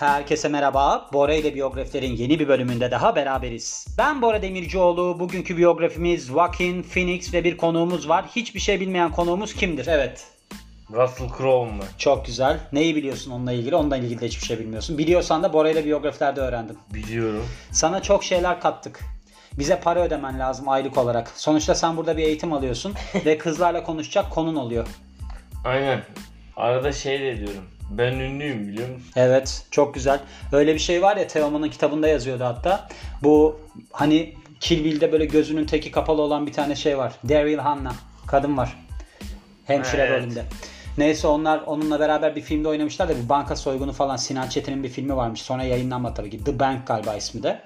Herkese merhaba. Bora ile biyografilerin yeni bir bölümünde daha beraberiz. Ben Bora Demircioğlu. Bugünkü biyografimiz Joaquin Phoenix ve bir konuğumuz var. Hiçbir şey bilmeyen konuğumuz kimdir? Evet. Russell Crowe mu? Çok güzel. Neyi biliyorsun onunla ilgili? Onunla ilgili de hiçbir şey bilmiyorsun. Biliyorsan da Bora ile biyografilerde öğrendim. Biliyorum. Sana çok şeyler kattık. Bize para ödemen lazım aylık olarak. Sonuçta sen burada bir eğitim alıyorsun ve kızlarla konuşacak konun oluyor. Aynen. Arada şey de diyorum. Ben ünlüyüm biliyor musun? Evet çok güzel. Öyle bir şey var ya Teoman'ın kitabında yazıyordu hatta. Bu hani Kill Bill'de böyle gözünün teki kapalı olan bir tane şey var. Daryl Hannah. Kadın var. Hemşire Evet. rolünde. Neyse onlar onunla beraber bir filmde oynamışlar da bir banka soygunu falan Sinan Çetin'in bir filmi varmış. Sonra yayınlanmadı tabii ki. The Bank galiba ismi de.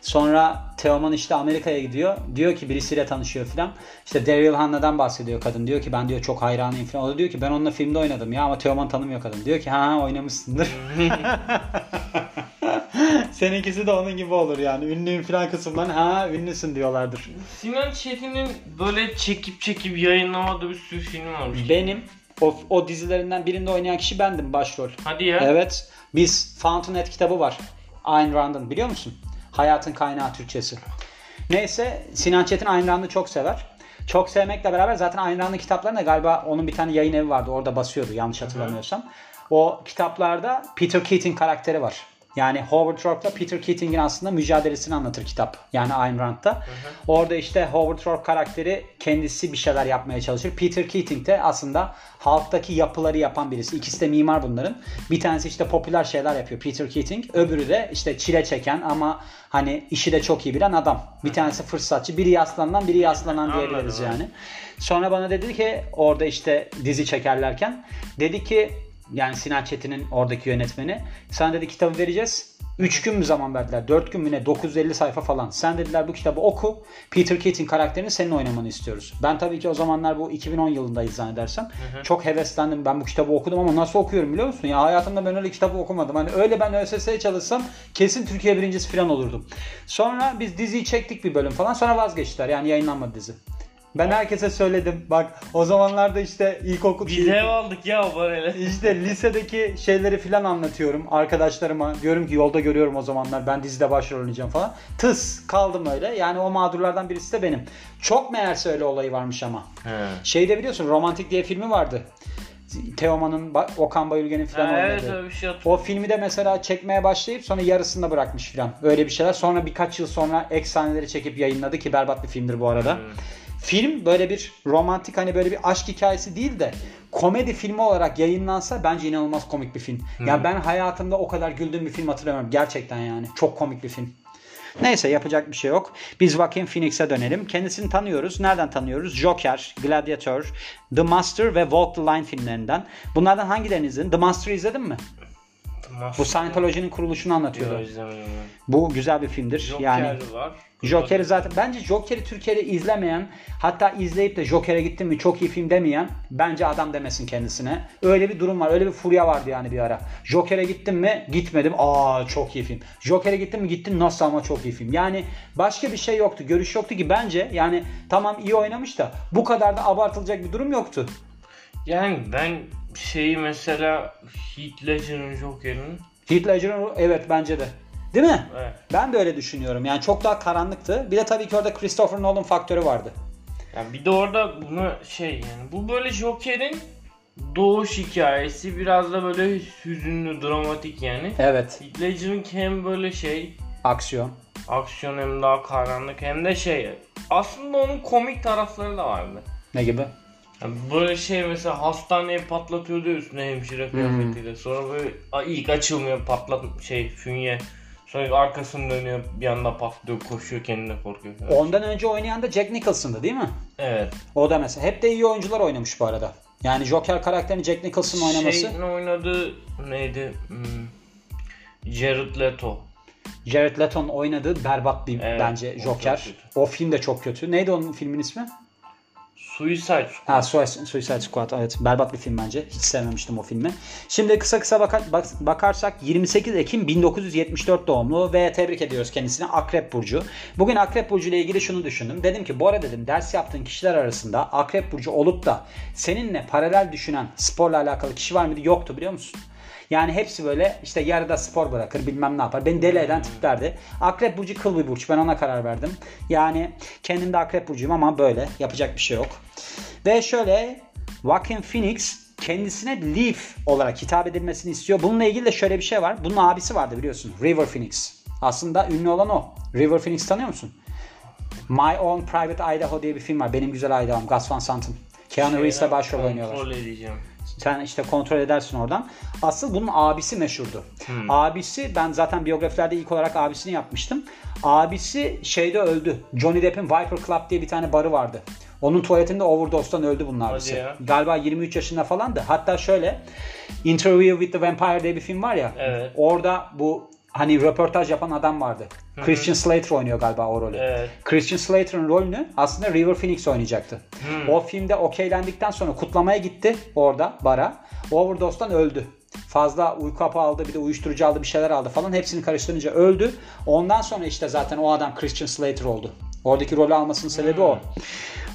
Sonra Teoman işte Amerika'ya gidiyor. Diyor ki birisiyle tanışıyor falan. İşte Daryl Hannah'dan bahsediyor kadın. Diyor ki ben diyor çok hayranıyım falan. O da diyor ki ben onunla filmde oynadım ya ama Teoman tanımıyor kadın. Diyor ki ha oynamışsındır. Seninkisi de onun gibi olur yani. Ünlüyüm falan kısımdan ha ünlüsün diyorlardır. Sinan Çetin'in böyle çekip çekip yayınlamadığı bir sürü film varmış. Benim o, o dizilerinden birinde oynayan kişi bendim başrol. Hadi ya. Evet. Biz Fountainhead kitabı var. Ayn Rand'ın biliyor musun? Hayatın kaynağı Türkçesi. Neyse Sinan Çetin Ayn Rand'ı çok sever. Çok sevmekle beraber zaten Ayn Rand'ın kitaplarında galiba onun bir tane yayın evi vardı. Orada basıyordu yanlış hatırlamıyorsam. O kitaplarda Peter Keating karakteri var. Yani Howard Rourke'la Peter Keating'in aslında mücadelesini anlatır kitap. Yani Ayn Rand'da. Orada işte Howard Rourke karakteri kendisi bir şeyler yapmaya çalışır. Peter Keating de aslında halktaki yapıları yapan birisi. İkisi de mimar bunların. Bir tanesi işte popüler şeyler yapıyor Peter Keating. Öbürü de işte çile çeken ama hani işi de çok iyi bilen adam. Bir tanesi fırsatçı. Biri yaslanan biri yaslanan diyebiliriz yani. Sonra bana dedi ki orada işte dizi çekerlerken dedi ki yani Sinan Çetin'in oradaki yönetmeni sana dedi kitabı vereceğiz. 3 gün mü zaman verdiler? 4 gün mü ne? 950 sayfa falan. Sen dediler bu kitabı oku. Peter Keating karakterini senin oynamanı istiyoruz. Ben tabii ki o zamanlar bu 2010 yılındayız zannedersem. Çok heveslendim. Ben bu kitabı okudum ama nasıl okuyorum biliyor musun? Ya hayatımda ben öyle kitabı okumadım. Hani öyle ben ÖSS'ye çalışsam kesin Türkiye birincisi falan olurdum. Sonra biz diziyi çektik bir bölüm falan. Sonra vazgeçtiler. Yani yayınlanmadı dizi. Ben herkese söyledim. Bak o zamanlarda işte ilkokul Biz ev aldık ya o parayla. işte lisedeki şeyleri filan anlatıyorum arkadaşlarıma. Diyorum ki yolda görüyorum o zamanlar ben dizide başrol oynayacağım falan. Tıs kaldım öyle. Yani o mağdurlardan birisi de benim. Çok meğerse öyle olayı varmış ama. He. Şeyde biliyorsun Romantik diye filmi vardı. Teoman'ın, Okan Bayülgen'in filan Ha, evet oynadığı. öyle bir şey. O filmi de mesela çekmeye başlayıp sonra yarısında bırakmış filan. Öyle bir şeyler. Sonra birkaç yıl sonra ek sahneleri çekip yayınladı ki berbat bir filmdir bu arada. Film böyle bir romantik hani böyle bir aşk hikayesi değil de komedi filmi olarak yayınlansa bence inanılmaz komik bir film. Ya ben hayatımda o kadar güldüğüm bir film hatırlamıyorum. Gerçekten yani. Çok komik bir film. Neyse yapacak bir şey yok. Biz Joaquin Phoenix'e dönelim. Kendisini tanıyoruz. Nereden tanıyoruz? Joker, Gladiator, The Master ve Walk the Line filmlerinden. Bunlardan hangilerini izledin? The Master'ı izledin mi? Bu Scientology'nin kuruluşunu anlatıyordu. Bu güzel bir filmdir. Joker yani var. Joker'i zaten bence Joker'i Türkiye'de izlemeyen hatta izleyip de Joker'e gittim mi çok iyi film demeyen bence adam demesin kendisine. Öyle bir durum var. Öyle bir furya vardı yani bir ara. Joker'e gittim mi? Gitmedim. Aa çok iyi film. Joker'e gittim mi? Gittim. Nasıl ama çok iyi film. Yani başka bir şey yoktu. Görüş yoktu ki bence yani tamam iyi oynamış da bu kadar da abartılacak bir durum yoktu. Yani ben şeyi mesela Heath Ledger'ın Joker'ın Heath Ledger'ın evet bence de. Değil mi? evet. Ben de öyle düşünüyorum. Yani çok daha karanlıktı. Bir de tabii ki orada Christopher Nolan faktörü vardı. Yani bir de orada bunu şey yani bu böyle Joker'in doğuş hikayesi biraz da böyle hüzünlü, dramatik yani. Evet. Heath Ledger'ın hem böyle şey Aksiyon. aksiyon hem daha karanlık hem de şey aslında onun komik tarafları da vardı. Ne gibi? Yani böyle şey mesela hastaneye patlatıyordu üstüne hemşire kıyafetiyle. Sonra böyle ilk açılmıyor patlat şey fünye. Sonra arkasını dönüyor bir anda patlıyor koşuyor kendine korkuyor. falan. Ondan önce oynayan da Jack Nicholson'dı değil mi? Evet. O da mesela. Hep de iyi oyuncular oynamış bu arada. Yani Joker karakterini Jack Nicholson oynaması. Şeyin oynadığı neydi? Hmm, Jared Leto. Jared Leto'nun oynadığı berbat bir Evet, bence o Joker. kötü. O film de çok kötü. Neydi onun filmin ismi? Suicide Squad. Ha Suicide Suicide Squad evet berbat bir film bence. Hiç sevmemiştim o filmi. Şimdi kısa kısa bakar, bak- bakarsak 28 Ekim 1974 doğumlu ve tebrik ediyoruz kendisine Akrep Burcu. Bugün Akrep Burcu ile ilgili şunu düşündüm. Dedim ki Bora dedim ders yaptığın kişiler arasında Akrep Burcu olup da seninle paralel düşünen sporla alakalı kişi var mıydı? Yoktu biliyor musun? Yani hepsi böyle işte yarıda spor bırakır bilmem ne yapar. Beni deli eden tiplerdi. Akrep burcu kıl bir burç. Ben ona karar verdim. Yani kendim de akrep burcuyum ama böyle. Yapacak bir şey yok. Ve şöyle Joaquin Phoenix kendisine Leaf olarak hitap edilmesini istiyor. Bununla ilgili de şöyle bir şey var. Bunun abisi vardı biliyorsun. River Phoenix. Aslında ünlü olan o. River Phoenix tanıyor musun? My Own Private Idaho diye bir film var. Benim Güzel Idaho'm. Gus Van Sant'ın. Keanu Reeves'le başrol oynuyorlar. Kontrol edeceğim. Sen işte kontrol edersin oradan. Asıl bunun abisi meşhurdu. Abisi ben zaten biyografilerde ilk olarak abisini yapmıştım. Abisi şeyde öldü. Johnny Depp'in Viper Club diye bir tane barı vardı. Onun tuvaletinde overdose'dan öldü bunun abisi. Galiba 23 yaşında falandı. Hatta şöyle Interview with the Vampire diye bir film var ya. Evet. Orada bu hani röportaj yapan adam vardı. Christian Slater oynuyor galiba o rolü. Evet. Christian Slater'ın rolünü aslında River Phoenix oynayacaktı. O filmde okeylendikten sonra kutlamaya gitti orada bara. Overdose'dan öldü. Fazla uyku hapı aldı bir de uyuşturucu aldı bir şeyler aldı falan. Hepsini karıştırınca öldü. Ondan sonra işte zaten o adam Christian Slater oldu. Oradaki rolü almasının sebebi o.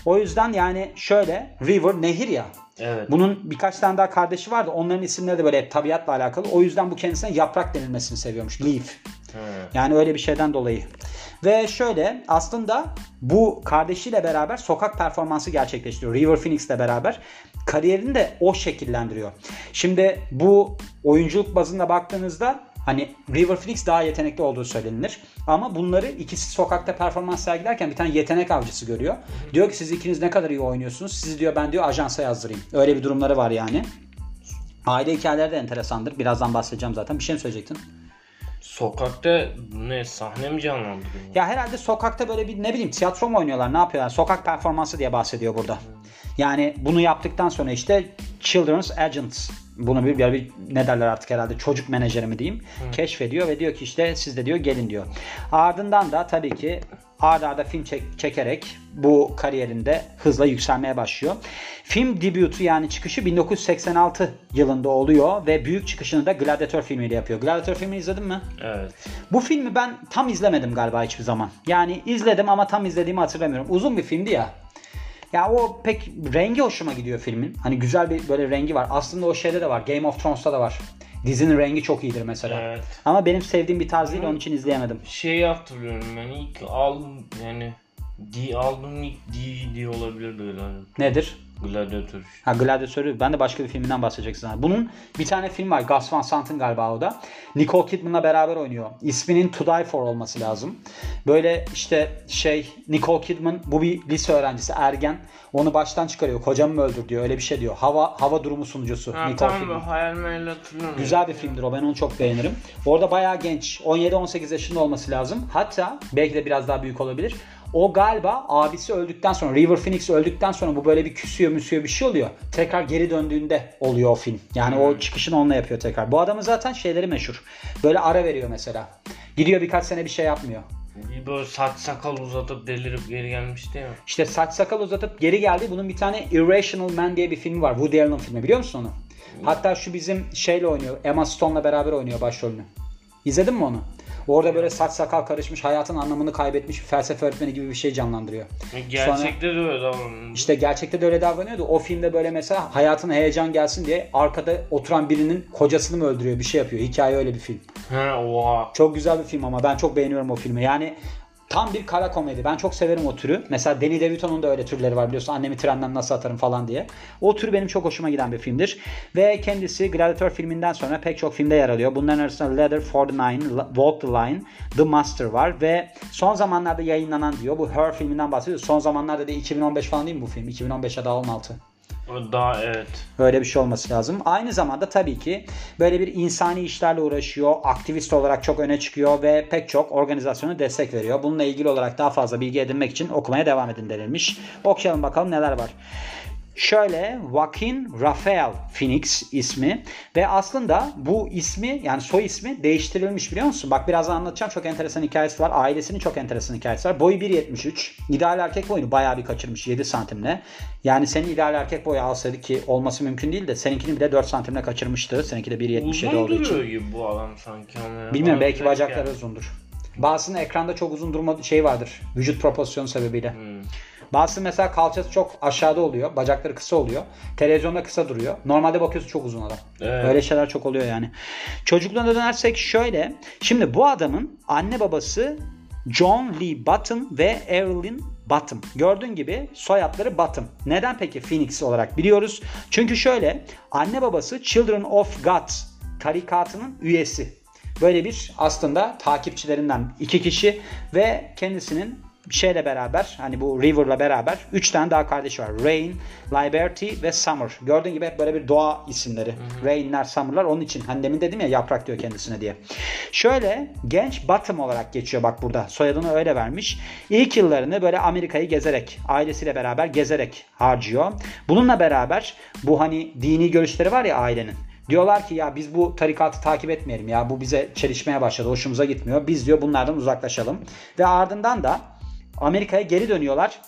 O yüzden yani şöyle River nehir ya. Evet. Bunun birkaç tane daha kardeşi vardı. Onların isimleri de böyle hep tabiatla alakalı. O yüzden bu kendisine yaprak denilmesini seviyormuş. Leaf. Yani öyle bir şeyden dolayı. Ve şöyle aslında bu kardeşiyle beraber sokak performansı gerçekleştiriyor. River Phoenix'le beraber kariyerini de o şekillendiriyor. Şimdi bu oyunculuk bazında baktığınızda hani River Phoenix daha yetenekli olduğu söylenilir. Ama bunları ikisi sokakta performans sergilerken bir tane yetenek avcısı görüyor. Diyor ki siz ikiniz ne kadar iyi oynuyorsunuz. Sizi diyor ben diyor ajansa yazdırayım. Öyle bir durumları var yani. Aile hikayeleri de enteresandır. Birazdan bahsedeceğim zaten. Bir şey mi söyleyecektin? Sokakta ne sahne mi canlandırıyor? Ya herhalde sokakta böyle bir ne bileyim tiyatro mu oynuyorlar ne yapıyorlar? Sokak performansı diye bahsediyor burada. Yani bunu yaptıktan sonra işte Children's Agents bunu bir, bir, bir ne derler artık herhalde çocuk menajeri mi diyeyim keşfediyor ve diyor ki işte siz de diyor gelin diyor. Ardından da tabii ki arda arda film çek- çekerek bu kariyerinde hızla yükselmeye başlıyor. Film debütü yani çıkışı 1986 yılında oluyor ve büyük çıkışını da Gladiator filmiyle yapıyor. Gladiator filmini izledin mi? Evet. Bu filmi ben tam izlemedim galiba hiçbir zaman. Yani izledim ama tam izlediğimi hatırlamıyorum. Uzun bir filmdi ya. Ya o pek rengi hoşuma gidiyor filmin. Hani güzel bir böyle rengi var. Aslında o şeyde de var. Game of Thrones'ta da var. Dizinin rengi çok iyidir mesela. Evet. Ama benim sevdiğim bir tarz değil onun için izleyemedim. Şeyi hatırlıyorum ben ilk aldım yani D aldığım ilk DVD olabilirdi öyle. hani. Nedir? Gladiator. Ha Gladiator'u ben de başka bir filminden bahsedeceksin. Bunun bir tane film var. Gus Van Sant'ın galiba o da. Nicole Kidman'la beraber oynuyor. İsminin To Die For olması lazım. Böyle işte şey Nicole Kidman bu bir lise öğrencisi ergen. Onu baştan çıkarıyor. Kocamı mı öldür diyor. Öyle bir şey diyor. Hava hava durumu sunucusu Ha, Nicole tamam Kidman. hayal hatırlıyorum. Güzel bir filmdir o. Ben onu çok beğenirim. Orada bayağı genç. 17-18 yaşında olması lazım. Hatta belki de biraz daha büyük olabilir. O galiba abisi öldükten sonra River Phoenix öldükten sonra bu böyle bir küsüyor müsüyor bir şey oluyor. Tekrar geri döndüğünde oluyor o film. Yani o çıkışını onunla yapıyor tekrar. Bu adamın zaten şeyleri meşhur. Böyle ara veriyor mesela. Gidiyor birkaç sene bir şey yapmıyor. Böyle saç sakal uzatıp delirip geri gelmişti ya. İşte saç sakal uzatıp geri geldi. Bunun bir tane Irrational Man diye bir filmi var. Woody Allen filmi. Biliyor musun onu? Hatta şu bizim şeyle oynuyor. Emma Stone'la beraber oynuyor başrolünü. İzledin mi onu? Orada böyle saç sakal karışmış, hayatın anlamını kaybetmiş bir felsefe öğretmeni gibi bir şey canlandırıyor. E, Gerçekte de öyle davranıyor. İşte gerçekte de öyle davranıyordu. O filmde böyle mesela hayatına heyecan gelsin diye arkada oturan birinin kocasını mı öldürüyor bir şey yapıyor. Hikaye öyle bir film. Ha oha. Çok güzel bir film ama ben çok beğeniyorum o filmi. Yani tam bir kara komedi. Ben çok severim o türü. Mesela Danny DeVito'nun da öyle türleri var biliyorsun. Annemi trenden nasıl atarım falan diye. O tür benim çok hoşuma giden bir filmdir. Ve kendisi Gladiator filminden sonra pek çok filmde yer alıyor. Bunların arasında Leather for the Nine, Walk the Line, The Master var ve son zamanlarda yayınlanan diyor. Bu Her filminden bahsediyor. Son zamanlarda da 2015 falan değil mi bu film? 2015 ya da 16. Daha evet. Öyle bir şey olması lazım. Aynı zamanda tabii ki böyle bir insani işlerle uğraşıyor. Aktivist olarak çok öne çıkıyor ve pek çok organizasyona destek veriyor. Bununla ilgili olarak daha fazla bilgi edinmek için okumaya devam edin denilmiş. Okuyalım bakalım neler var. Şöyle Joaquin Rafael Phoenix ismi ve aslında bu ismi yani soy ismi değiştirilmiş biliyor musun? Bak birazdan anlatacağım çok enteresan hikayesi var. Ailesinin çok enteresan hikayesi var. Boyu 1.73. İdeal erkek boyunu bayağı bir kaçırmış 7 santimle. Yani senin ideal erkek boyu alsaydı ki olması mümkün değil de seninkini bile 4 santimle kaçırmıştı. Seninki de 1.77 Uzun olduğu için. duruyor gibi bu adam sanki. ama. Bilmiyorum belki bacakları geldi. uzundur. Bazısının ekranda çok uzun durma şey vardır. Vücut proporsiyonu sebebiyle. Hmm. Bazısı mesela kalçası çok aşağıda oluyor. Bacakları kısa oluyor. Televizyonda kısa duruyor. Normalde bakıyorsun çok uzun adam. Evet. Öyle şeyler çok oluyor yani. Çocukluğuna dönersek şöyle. Şimdi bu adamın anne babası John Lee Bottom ve Evelyn Bottom. Gördüğün gibi soyadları Bottom. Neden peki Phoenix olarak biliyoruz? Çünkü şöyle anne babası Children of God tarikatının üyesi. Böyle bir aslında takipçilerinden iki kişi ve kendisinin şeyle beraber hani bu River'la beraber 3 tane daha kardeşi var. Rain, Liberty ve Summer. Gördüğün gibi hep böyle bir doğa isimleri. Rain'ler, Summer'lar onun için. Hani demin dedim ya yaprak diyor kendisine diye. Şöyle genç Bottom olarak geçiyor bak burada. Soyadını öyle vermiş. İlk yıllarını böyle Amerika'yı gezerek, ailesiyle beraber gezerek harcıyor. Bununla beraber bu hani dini görüşleri var ya ailenin. Diyorlar ki ya biz bu tarikatı takip etmeyelim ya bu bize çelişmeye başladı hoşumuza gitmiyor. Biz diyor bunlardan uzaklaşalım. Ve ardından da Amerika'ya geri dönüyorlar.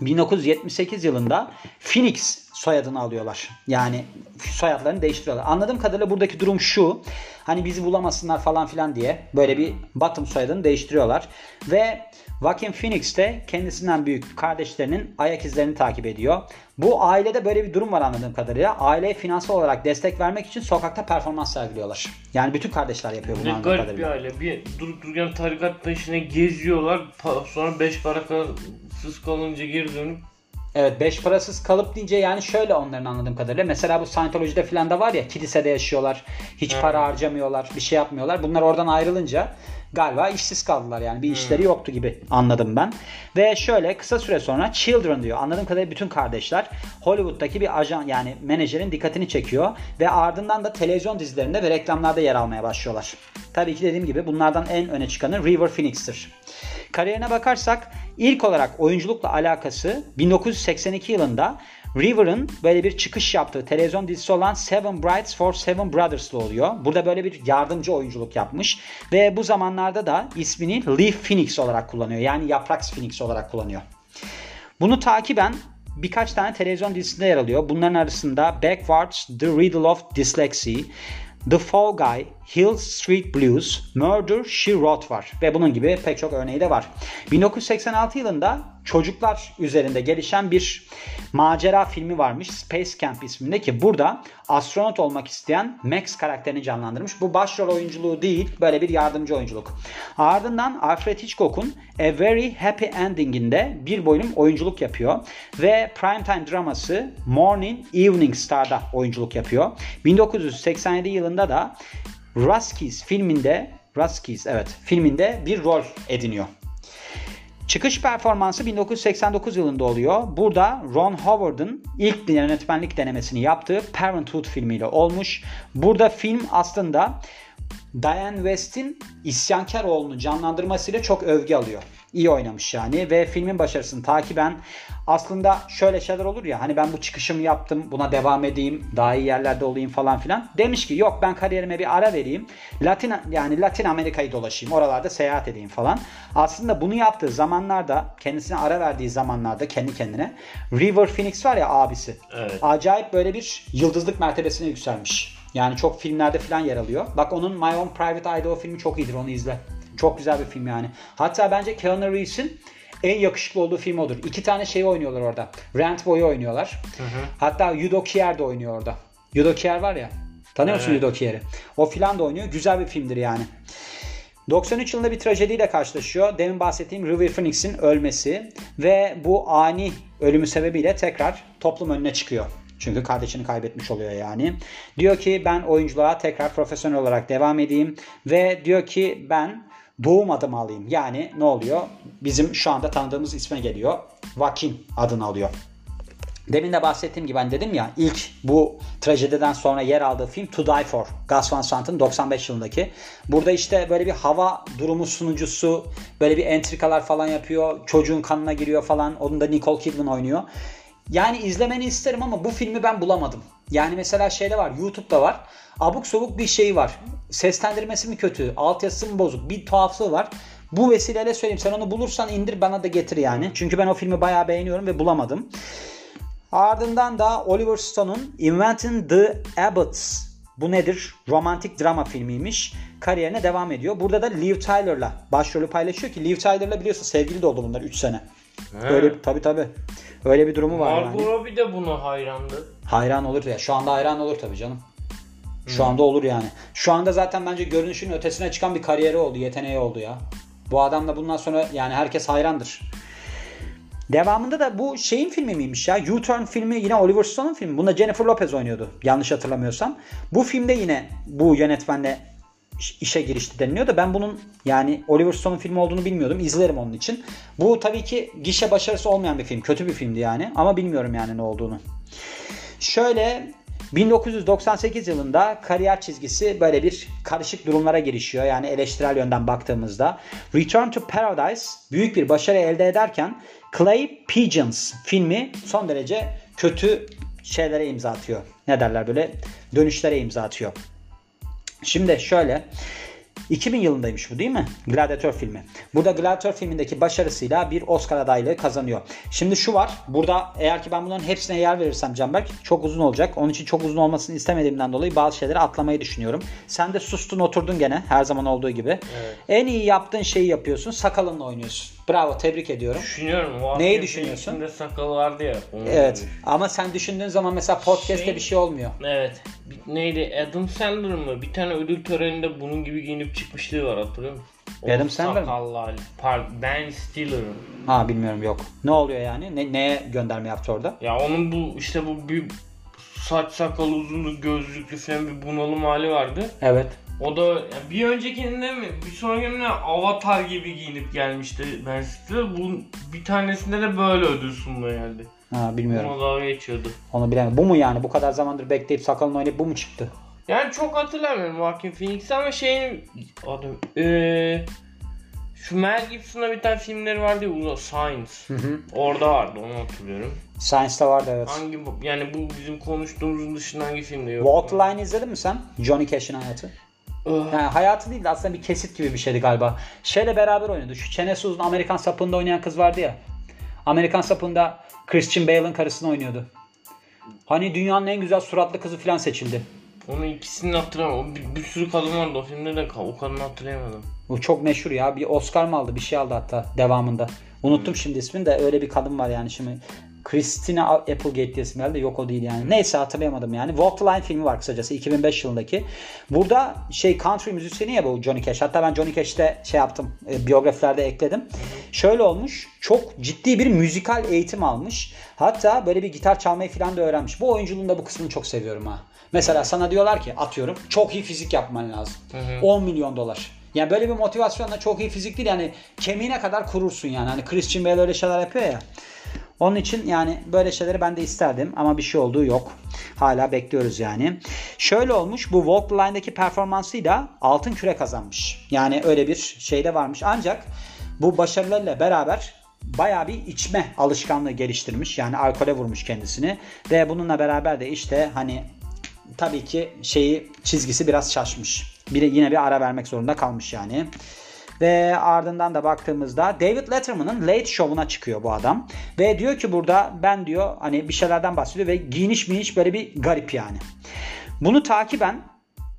1978 yılında Phoenix soyadını alıyorlar. Yani soyadlarını değiştiriyorlar. Anladığım kadarıyla buradaki durum şu. Hani bizi bulamasınlar falan filan diye böyle bir Bottom soyadını değiştiriyorlar. Ve Joaquin Phoenix de kendisinden büyük kardeşlerinin ayak izlerini takip ediyor. Bu ailede böyle bir durum var anladığım kadarıyla. Aileye finansal olarak destek vermek için sokakta performans sergiliyorlar. Yani bütün kardeşler yapıyor bunu Ne anladığım garip bir kadarıyla. aile. Bir durup dururken tarikat peşine geziyorlar. Sonra beş parasız kalınca geri dönüp Evet beş parasız kalıp deyince yani şöyle onların anladığım kadarıyla. Mesela bu Scientology'de falan da var ya kilisede yaşıyorlar. Hiç para harcamıyorlar. Bir şey yapmıyorlar. Bunlar oradan ayrılınca galiba işsiz kaldılar yani. Bir işleri yoktu gibi anladım ben. Ve şöyle kısa süre sonra Children diyor. Anladığım kadarıyla bütün kardeşler Hollywood'daki bir ajan yani menajerin dikkatini çekiyor. Ve ardından da televizyon dizilerinde ve reklamlarda yer almaya başlıyorlar. Tabii ki dediğim gibi bunlardan en öne çıkanı River Phoenix'tir. Kariyerine bakarsak ilk olarak oyunculukla alakası 1982 yılında River'ın böyle bir çıkış yaptığı televizyon dizisi olan Seven Brides for Seven Brothers'lı oluyor. Burada böyle bir yardımcı oyunculuk yapmış ve bu zamanlarda da ismini Leaf Phoenix olarak kullanıyor. Yani Yaprak Phoenix olarak kullanıyor. Bunu takiben birkaç tane televizyon dizisinde yer alıyor. Bunların arasında Backwards, The Riddle of Dyslexy, The Fall Guy, Hill Street Blues, Murder, She Wrote var. Ve bunun gibi pek çok örneği de var. 1986 yılında çocuklar üzerinde gelişen bir macera filmi varmış. Space Camp isminde ki burada astronot olmak isteyen Max karakterini canlandırmış. Bu başrol oyunculuğu değil böyle bir yardımcı oyunculuk. Ardından Alfred Hitchcock'un A Very Happy Ending'inde bir bölüm oyunculuk yapıyor. Ve primetime draması Morning Evening Star'da oyunculuk yapıyor. 1987 yılında da Ruskies filminde Ruskies evet filminde bir rol ediniyor. Çıkış performansı 1989 yılında oluyor. Burada Ron Howard'ın ilk yönetmenlik denemesini yaptığı Parenthood filmiyle olmuş. Burada film aslında Diane West'in isyankar oğlunu canlandırmasıyla çok övgü alıyor. İyi oynamış yani ve filmin başarısını takiben aslında şöyle şeyler olur ya hani ben bu çıkışımı yaptım buna devam edeyim daha iyi yerlerde olayım falan filan. Demiş ki yok ben kariyerime bir ara vereyim. Latin yani Latin Amerika'yı dolaşayım oralarda seyahat edeyim falan. Aslında bunu yaptığı zamanlarda kendisine ara verdiği zamanlarda kendi kendine River Phoenix var ya abisi. Evet. Acayip böyle bir yıldızlık mertebesine yükselmiş. Yani çok filmlerde falan yer alıyor. Bak onun My Own Private Idaho filmi çok iyidir onu izle. Çok güzel bir film yani. Hatta bence Keanu Reeves'in en yakışıklı olduğu film odur. İki tane şey oynuyorlar orada. Rent Boy'u oynuyorlar. Hatta Udo Kier de oynuyor orada. Udo Kier var ya. Tanıyor musun Evet. Udo Kier'i? O filan da oynuyor. Güzel bir filmdir yani. 93 yılında bir trajediyle karşılaşıyor. Demin bahsettiğim River Phoenix'in ölmesi ve bu ani ölümü sebebiyle tekrar toplum önüne çıkıyor. Çünkü kardeşini kaybetmiş oluyor yani. Diyor ki ben oyunculuğa tekrar profesyonel olarak devam edeyim ve diyor ki ben doğum adımı alayım. Yani ne oluyor? Bizim şu anda tanıdığımız isme geliyor. Joaquin adını alıyor. Demin de bahsettiğim gibi ben dedim ya ilk bu trajediden sonra yer aldığı film To Die For. Gus Van Sant'ın 95 yılındaki. Burada işte böyle bir hava durumu sunucusu böyle bir entrikalar falan yapıyor. Çocuğun kanına giriyor falan. Onun da Nicole Kidman oynuyor. Yani izlemeni isterim ama bu filmi ben bulamadım. Yani mesela şeyde var YouTube'da var. Abuk sabuk bir şey var. Seslendirmesi mi kötü? Altyazısı mı bozuk? Bir tuhaflığı var. Bu vesileyle söyleyeyim. Sen onu bulursan indir bana da getir yani. Çünkü ben o filmi bayağı beğeniyorum ve bulamadım. Ardından da Oliver Stone'un Inventing the Abbots. Bu nedir? Romantik drama filmiymiş. Kariyerine devam ediyor. Burada da Liv Tyler'la başrolü paylaşıyor ki Liv Tyler'la biliyorsun sevgili de oldu bunlar 3 sene. He. Öyle tabi tabi. Öyle bir durumu var Margot yani. Robbie de buna hayrandı. Hayran olur ya. Şu anda hayran olur tabii canım. Şu anda olur yani. Şu anda zaten bence görünüşün ötesine çıkan bir kariyeri oldu, yeteneği oldu ya. Bu adam da bundan sonra yani herkes hayrandır. Devamında da bu şeyin filmi miymiş ya? U-Turn filmi yine Oliver Stone'un filmi. Bunda Jennifer Lopez oynuyordu. Yanlış hatırlamıyorsam. Bu filmde yine bu yönetmenle iş- işe girişti deniliyor da ben bunun yani Oliver Stone'un filmi olduğunu bilmiyordum. İzlerim onun için. Bu tabii ki gişe başarısı olmayan bir film. Kötü bir filmdi yani. Ama bilmiyorum yani ne olduğunu. Şöyle 1998 yılında kariyer çizgisi böyle bir karışık durumlara girişiyor. Yani eleştirel yönden baktığımızda. Return to Paradise büyük bir başarı elde ederken Clay Pigeons filmi son derece kötü şeylere imza atıyor. Ne derler böyle dönüşlere imza atıyor. Şimdi şöyle 2000 yılındaymış bu değil mi? Gladiator filmi. Burada Gladiator filmindeki başarısıyla bir Oscar adaylığı kazanıyor. Şimdi şu var. Burada eğer ki ben bunların hepsine yer verirsem Canberk çok uzun olacak. Onun için çok uzun olmasını istemediğimden dolayı bazı şeyleri atlamayı düşünüyorum. Sen de sustun oturdun gene her zaman olduğu gibi. En iyi yaptığın şeyi yapıyorsun. Sakalınla oynuyorsun. Bravo tebrik ediyorum. Düşünüyorum. O Neyi düşünüyorsun? İçinde sakal vardı ya. Evet. Ama sen düşündüğün zaman mesela podcast'te Şey- bir şey olmuyor. Evet. Neydi? Adam Sandler mı? Bir tane ödül töreninde bunun gibi giyinip çıkmışlığı var hatırlıyor musun? Adam Sandler? Sakallı hali. Ben Stiller'ın. Ha bilmiyorum yok. Ne oluyor yani? Ne, neye gönderme yaptı orada? Ya onun bu işte bu bir saç sakal uzunlu gözlüklü falan bir bunalım hali vardı. Evet. O da ya bir öncekinde mi bir sonrakinde avatar gibi giyinip gelmişti Ben Stiller. Bu bir tanesinde de böyle ödül sunmaya geldi. Ha bilmiyorum. Ona dalga geçiyordu. Onu bilemem. Bu mu yani? Bu kadar zamandır bekleyip sakalını oynayıp bu mu çıktı? Yani çok hatırlamıyorum Joaquin Phoenix ama şeyin adı eee şu Mel Gibson'da bir tane filmleri vardı ya Uza Science. Hı hı. Orada vardı onu hatırlıyorum. Science'da vardı evet. Hangi bu- yani bu bizim konuştuğumuzun dışında hangi filmde yok? Walk Line izledin mi sen? Johnny Cash'in hayatı. Yani hayatı değil de aslında bir kesit gibi bir şeydi galiba. Şeyle beraber oynadı. Şu çenesi uzun Amerikan sapında oynayan kız vardı ya. Amerikan sapında Christian Bale'ın karısını oynuyordu. Hani dünyanın en güzel suratlı kızı falan seçildi. Onu ikisini hatırlamıyorum. Bir, bir sürü kadın vardı o filmde de o kadını hatırlayamadım. Bu çok meşhur ya. Bir Oscar mı aldı? Bir şey aldı hatta devamında. Unuttum şimdi ismini de öyle bir kadın var yani şimdi. Christina Applegate diye isim. Yok o değil yani. Neyse hatırlayamadım yani. Walk the Line filmi var kısacası 2005 yılındaki. Burada şey country müzisyeni ya bu Johnny Cash. Hatta ben Johnny Cash'te şey yaptım. E, biyografilerde ekledim. Şöyle olmuş. Çok ciddi bir müzikal eğitim almış. Hatta böyle bir gitar çalmayı falan da öğrenmiş. Bu oyunculuğun da bu kısmını çok seviyorum ha. Mesela sana diyorlar ki atıyorum çok iyi fizik yapman lazım. 10 milyon dolar. Yani böyle bir motivasyonla çok iyi fizik değil yani kemiğine kadar kurursun yani. Hani Christian Bale öyle şeyler yapıyor ya. Onun için yani böyle şeyleri ben de isterdim ama bir şey olduğu yok. Hala bekliyoruz yani. Şöyle olmuş bu Walk the Line'daki performansıyla altın küre kazanmış. Yani öyle bir şey de varmış. Ancak bu başarılarıyla beraber bayağı bir içme alışkanlığı geliştirmiş. Yani alkole vurmuş kendisini. Ve bununla beraber de işte hani tabii ki şeyi çizgisi biraz şaşmış. Bir, yine bir ara vermek zorunda kalmış yani. Ve ardından da baktığımızda David Letterman'ın Late Show'una çıkıyor bu adam. Ve diyor ki burada ben diyor hani bir şeylerden bahsediyor ve giyiniş miniş böyle bir garip yani. Bunu takiben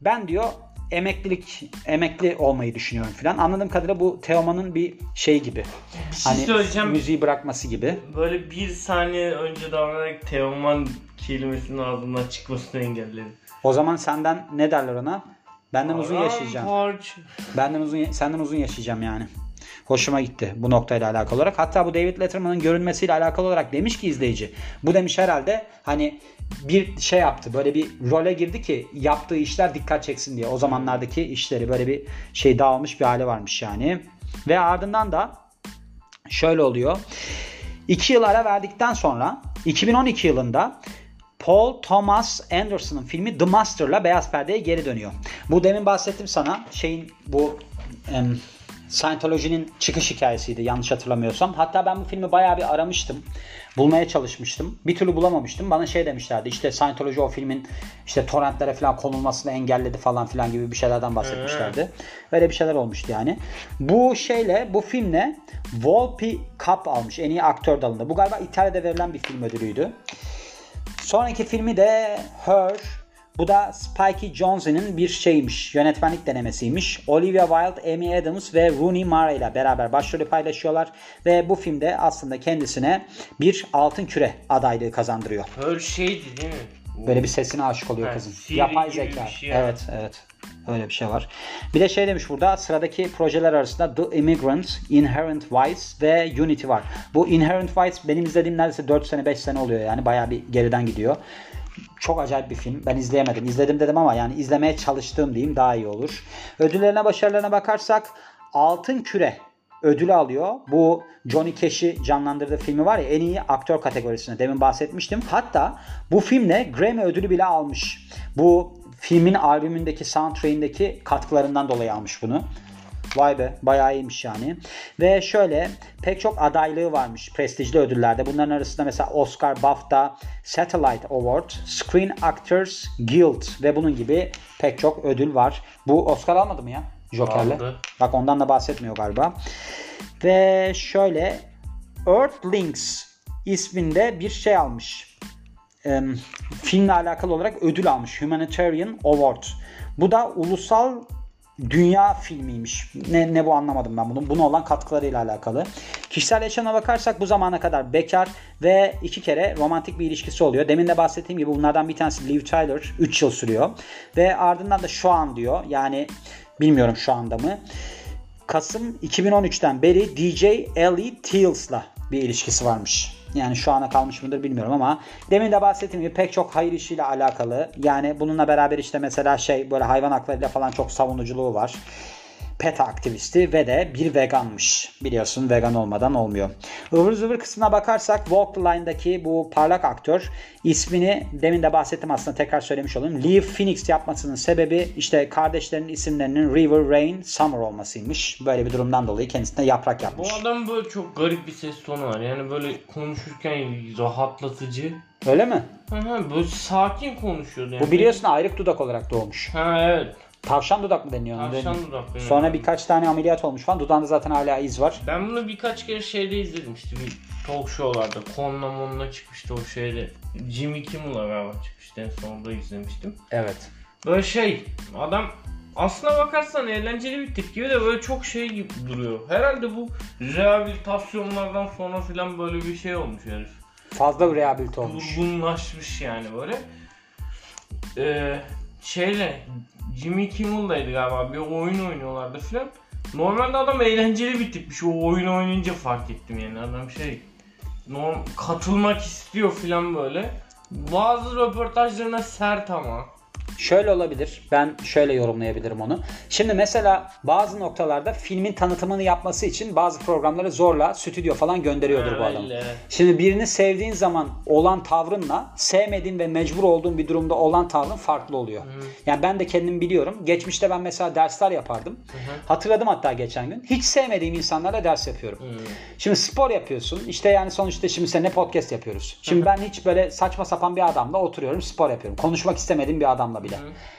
ben diyor emeklilik emekli olmayı düşünüyorum filan. Anladığım kadarıyla bu Teoman'ın bir şey gibi. Bir şey Hani müziği bırakması gibi. Böyle bir saniye önce davranarak Teoman kelimesinin ağzından çıkmasını engelledim. O zaman senden ne derler ona? Benden uzun yaşayacağım. Benden uzun senden uzun yaşayacağım yani. Hoşuma gitti bu noktayla alakalı olarak. Hatta bu David Letterman'ın görünmesiyle alakalı olarak demiş ki izleyici. Bu demiş herhalde hani bir şey yaptı. Böyle bir role girdi ki yaptığı işler dikkat çeksin diye. O zamanlardaki işleri böyle bir şey dağılmış bir hali varmış yani. Ve ardından da şöyle oluyor. 2 yıl ara verdikten sonra 2012 yılında Paul Thomas Anderson'ın filmi The Master'la beyaz perdeye geri dönüyor. Bu demin bahsettim sana şeyin bu em, Scientology'nin çıkış hikayesiydi yanlış hatırlamıyorsam. Hatta ben bu filmi bayağı bir aramıştım. Bulmaya çalışmıştım. Bir türlü bulamamıştım. Bana şey demişlerdi işte Scientology o filmin işte torrentlere falan konulmasını engelledi falan filan gibi bir şeylerden bahsetmişlerdi. Öyle bir şeyler olmuştu yani. Bu şeyle bu filmle Volpi Cup almış en iyi aktör dalında. Bu galiba İtalya'da verilen bir film ödülüydü. Sonraki filmi de Her. Bu da Spike Jonze'nin bir şeymiş. Yönetmenlik denemesiymiş. Olivia Wilde, Amy Adams ve Rooney Mara ile beraber başrolü paylaşıyorlar. Ve bu filmde aslında kendisine bir altın küre adaylığı kazandırıyor. Her şeydi değil mi? Böyle bir sesine aşık oluyor Ha, kızın. Yapay zeka. şey evet, evet. Öyle bir şey var. Bir de şey demiş burada sıradaki projeler arasında The Immigrant, Inherent Vice ve Unity var. Bu Inherent Vice benim izlediğim neredeyse 4 sene 5 sene oluyor yani bayağı bir geriden gidiyor. Çok acayip bir film. Ben izleyemedim. İzledim dedim ama yani izlemeye çalıştığım diyeyim daha iyi olur. Ödüllerine başarılarına bakarsak Altın Küre ödülü alıyor. Bu Johnny Cash'i canlandırdığı filmi var ya en iyi aktör kategorisine demin bahsetmiştim. Hatta bu filmle Grammy ödülü bile almış. Bu filmin albümündeki soundtrack'indeki katkılarından dolayı almış bunu. Vay be bayağı iyiymiş yani. Ve şöyle pek çok adaylığı varmış prestijli ödüllerde. Bunların arasında mesela Oscar, BAFTA, Satellite Award, Screen Actors Guild ve bunun gibi pek çok ödül var. Bu Oscar almadı mı ya? Joker'le. Aldı. Bak ondan da bahsetmiyor galiba. Ve şöyle Earthlings isminde bir şey almış. Ee, filmle alakalı olarak ödül almış. Humanitarian Award. Bu da ulusal dünya filmiymiş. Ne, ne bu anlamadım ben bunu. Buna olan katkılarıyla alakalı. Kişisel yaşamına bakarsak bu zamana kadar bekar ve iki kere romantik bir ilişkisi oluyor. Demin de bahsettiğim gibi bunlardan bir tanesi Liv Tyler 3 yıl sürüyor. Ve ardından da şu an diyor. Yani bilmiyorum şu anda mı. Kasım 2013'ten beri DJ Ellie Teals'la bir ilişkisi varmış. Yani şu ana kalmış mıdır bilmiyorum ama demin de bahsettiğim gibi pek çok hayır işiyle alakalı. Yani bununla beraber işte mesela şey böyle hayvan haklarıyla falan çok savunuculuğu var. PETA aktivisti ve de bir veganmış. Biliyorsun vegan olmadan olmuyor. Ivır zıvır kısmına bakarsak Walk the Line'daki bu parlak aktör ismini demin de bahsettim aslında tekrar söylemiş olayım. Lee Phoenix yapmasının sebebi işte kardeşlerinin isimlerinin River, Rain, Summer olmasıymış. Böyle bir durumdan dolayı kendisine yaprak Bu yapmış. adam böyle çok garip bir ses tonu var. Yani böyle konuşurken rahatlatıcı. Öyle mi? Hı hı, böyle sakin konuşuyordu yani. Bu biliyorsun ayrık dudak olarak doğmuş. Ha evet. Tavşan dudak mı deniyor? Tavşan dudak. evet. Sonra birkaç tane ameliyat olmuş falan. Dudağında zaten hala iz var. Ben bunu birkaç kere şeyde izledim işte bir talk show'larda. Konla monla çıkmıştı o şeyde. Jimmy Kimmel'la beraber çıkmıştı en son orada izlemiştim. Evet. Böyle şey adam aslına bakarsan eğlenceli bir tip gibi de böyle çok şey gibi duruyor. Herhalde bu rehabilitasyonlardan sonra filan böyle bir şey olmuş herif. Fazla bir rehabilite olmuş. Durgunlaşmış yani böyle. Ee, şeyle Jimmy Kimmel'daydı galiba bir oyun oynuyorlardı filan. Normalde adam eğlenceli bir tipmiş. O oyun oynayınca fark ettim yani adam şey norm katılmak istiyor filan böyle. Bazı röportajlarına sert ama. Şöyle olabilir. Ben şöyle yorumlayabilirim onu. Şimdi mesela bazı noktalarda filmin tanıtımını yapması için bazı programları zorla stüdyo falan gönderiyordur bu adam. Öyle. Şimdi birini sevdiğin zaman olan tavrınla sevmediğin ve mecbur olduğun bir durumda olan tavrın farklı oluyor. Yani ben de kendim biliyorum. Geçmişte ben mesela dersler yapardım. Hatırladım hatta geçen gün. Hiç sevmediğim insanlarla ders yapıyorum. Şimdi spor yapıyorsun. İşte yani sonuçta şimdi seninle podcast yapıyoruz. Şimdi ben hiç böyle saçma sapan bir adamla oturuyorum spor yapıyorum. Konuşmak istemediğim bir adamla bile.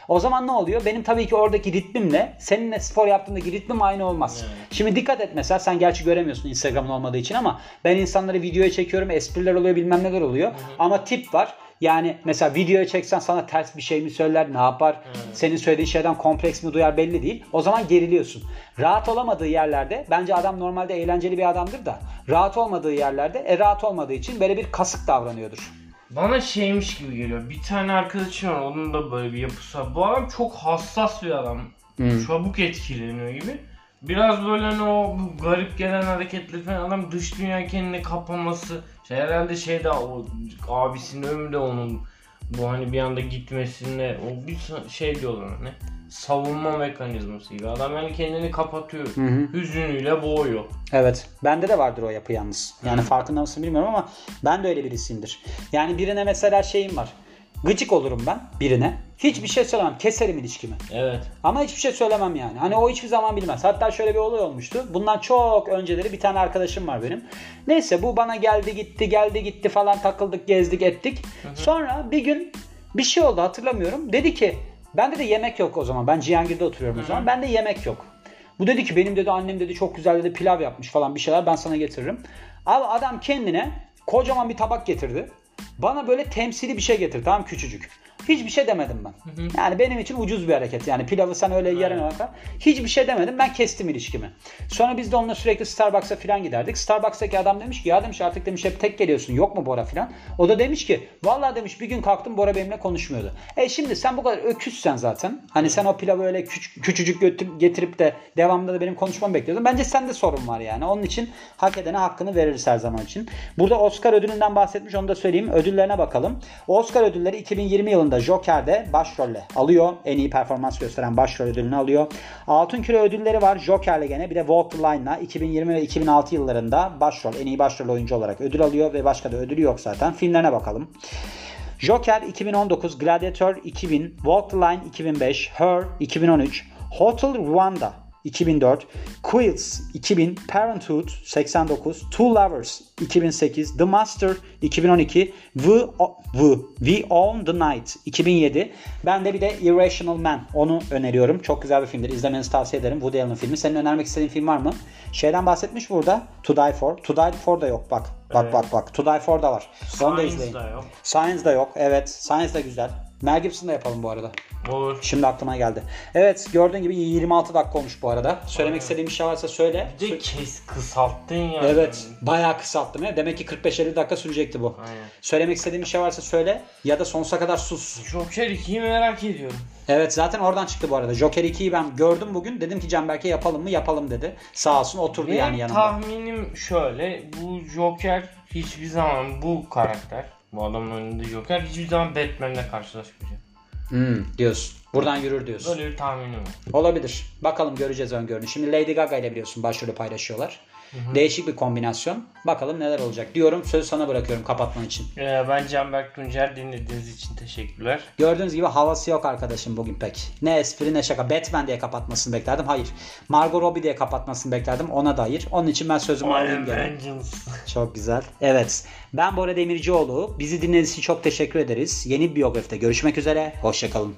O zaman ne oluyor? Benim tabii ki oradaki ritmimle seninle spor yaptığımdaki ritmim aynı olmaz. Şimdi dikkat et mesela sen gerçi göremiyorsun Instagram'ın olmadığı için ama ben insanları videoya çekiyorum. Espriler oluyor bilmem neler oluyor. Ama tip var. Yani mesela videoya çeksen sana ters bir şey mi söyler, ne yapar? Senin söylediğin şeyden kompleks mi duyar belli değil. O zaman geriliyorsun. Rahat olamadığı yerlerde bence adam normalde eğlenceli bir adamdır da rahat olmadığı yerlerde e rahat olmadığı için böyle bir kasık davranıyordur. Bana şeymiş gibi geliyor. Bir tane arkadaşım var onun da böyle bir yapısı var. Bu adam çok hassas bir adam. Çabuk etkileniyor gibi. Biraz böyle hani o bu garip gelen hareketleri falan adam dış dünya kendini kapaması. Şey herhalde şey de o abisinin ömrü de onun bu hani bir anda gitmesinde o bir şey diyorlar hani savunma mekanizması gibi. Adam yani kendini kapatıyor. Hüzünüyle boğuyor. Evet. Bende de vardır o yapı yalnız. Yani farkında mısın bilmiyorum ama ben de öyle birisiyimdir. Yani birine mesela şeyim var. Gıcık olurum ben birine. Hiçbir şey söylemem. Keserim ilişkimi. Evet. Ama hiçbir şey söylemem yani. Hani o hiçbir zaman bilmez. Hatta şöyle bir olay olmuştu. Bundan çok önceleri bir tane arkadaşım var benim. Neyse bu bana geldi gitti geldi gitti falan takıldık gezdik ettik. Sonra bir gün bir şey oldu hatırlamıyorum. Dedi ki bende de yemek yok o zaman. Ben Cihangir'de oturuyorum o zaman. Bende yemek yok. Bu dedi ki benim dedi annem dedi çok güzel dedi pilav yapmış falan bir şeyler ben sana getiririm. Abi adam kendine kocaman bir tabak getirdi. Bana böyle temsili bir şey getirdi tamam küçücük. Hiçbir şey demedim ben. Yani benim için ucuz bir hareket. Yani pilavı sen öyle yerine bakar. Hiçbir şey demedim. Ben kestim ilişkimi. Sonra biz de onunla sürekli Starbucks'a falan giderdik. Starbucks'taki adam demiş ki ya demiş artık demiş hep tek geliyorsun. Yok mu Bora falan. O da demiş ki vallahi demiş bir gün kalktım Bora benimle konuşmuyordu. E şimdi sen bu kadar öküzsen zaten. Hani sen o pilavı öyle küç- küçücük getirip de devamında da benim konuşmamı bekliyordun. Bence sende sorun var yani. Onun için hak edene hakkını veririz her zaman için. Burada Oscar ödülünden bahsetmiş onu da söyleyeyim. Ödüllerine bakalım. Oscar ödülleri 2020 yılında Joker'de başrolle alıyor. En iyi performans gösteren başrol ödülünü alıyor. Altın Küre ödülleri var Joker'le gene. Bir de Walk the Line'la 2020 ve 2006 yıllarında başrol, en iyi başrol oyuncu olarak ödül alıyor ve başka da ödülü yok zaten. Filmlerine bakalım. Joker 2019, Gladiator 2000, Walk the Line 2005, Her 2013, Hotel Rwanda 2004, Quills 2000, Parenthood 89, Two Lovers 2008, The Master 2012, We, We, We Own the Night 2007. Ben de bir de Irrational Man onu öneriyorum. Çok güzel bir filmdir. İzlemenizi tavsiye ederim. Woody Allen filmi. Senin önermek istediğin film var mı? Şeyden bahsetmiş burada. To Die For. To Die For da yok bak. Bak Evet. bak bak. To Die For da var. Onu da Science izleyin. da yok. Science da yok. Evet. Science da güzel. Mel Gibson da yapalım bu arada. Olur. Şimdi aklıma geldi. Evet gördüğün gibi 26 dakika olmuş bu arada. Söylemek istediğim bir şey varsa söyle. Bir de kes kısalttın ya. Evet bayağı kısalttım ya. Demek ki 45-50 dakika sürecekti bu. Aynen. Söylemek istediğim bir şey varsa söyle ya da sonsuza kadar sus. Joker 2'yi merak ediyorum. Evet zaten oradan çıktı bu arada. Joker 2'yi ben gördüm bugün. Dedim ki Canberk'e yapalım mı? Yapalım dedi. Sağ olsun oturdu Benim yani yanımda. tahminim şöyle. Bu Joker hiçbir zaman bu karakter, bu adamın önünde Joker hiçbir zaman Batman'le karşılaşmayacak. Hmm, diyorsun. Buradan yürür diyorsun. Böyle bir tahminim var. Olabilir. Bakalım göreceğiz öngörünü. Şimdi Lady Gaga ile biliyorsun başrolü paylaşıyorlar. Değişik bir kombinasyon. Bakalım neler olacak diyorum. Sözü sana bırakıyorum kapatman için. Ee, ben Canberk Tuncer dinlediğiniz için teşekkürler. Gördüğünüz gibi havası yok arkadaşım bugün pek. Ne espri ne şaka. Batman diye kapatmasını beklerdim. Hayır. Margot Robbie diye kapatmasını beklerdim. Ona da hayır. Onun için ben sözümü alayım gene. Çok güzel. Evet. Ben Bora Demircioğlu. Bizi dinlediğiniz için çok teşekkür ederiz. Yeni bir biyografide görüşmek üzere. Hoşçakalın.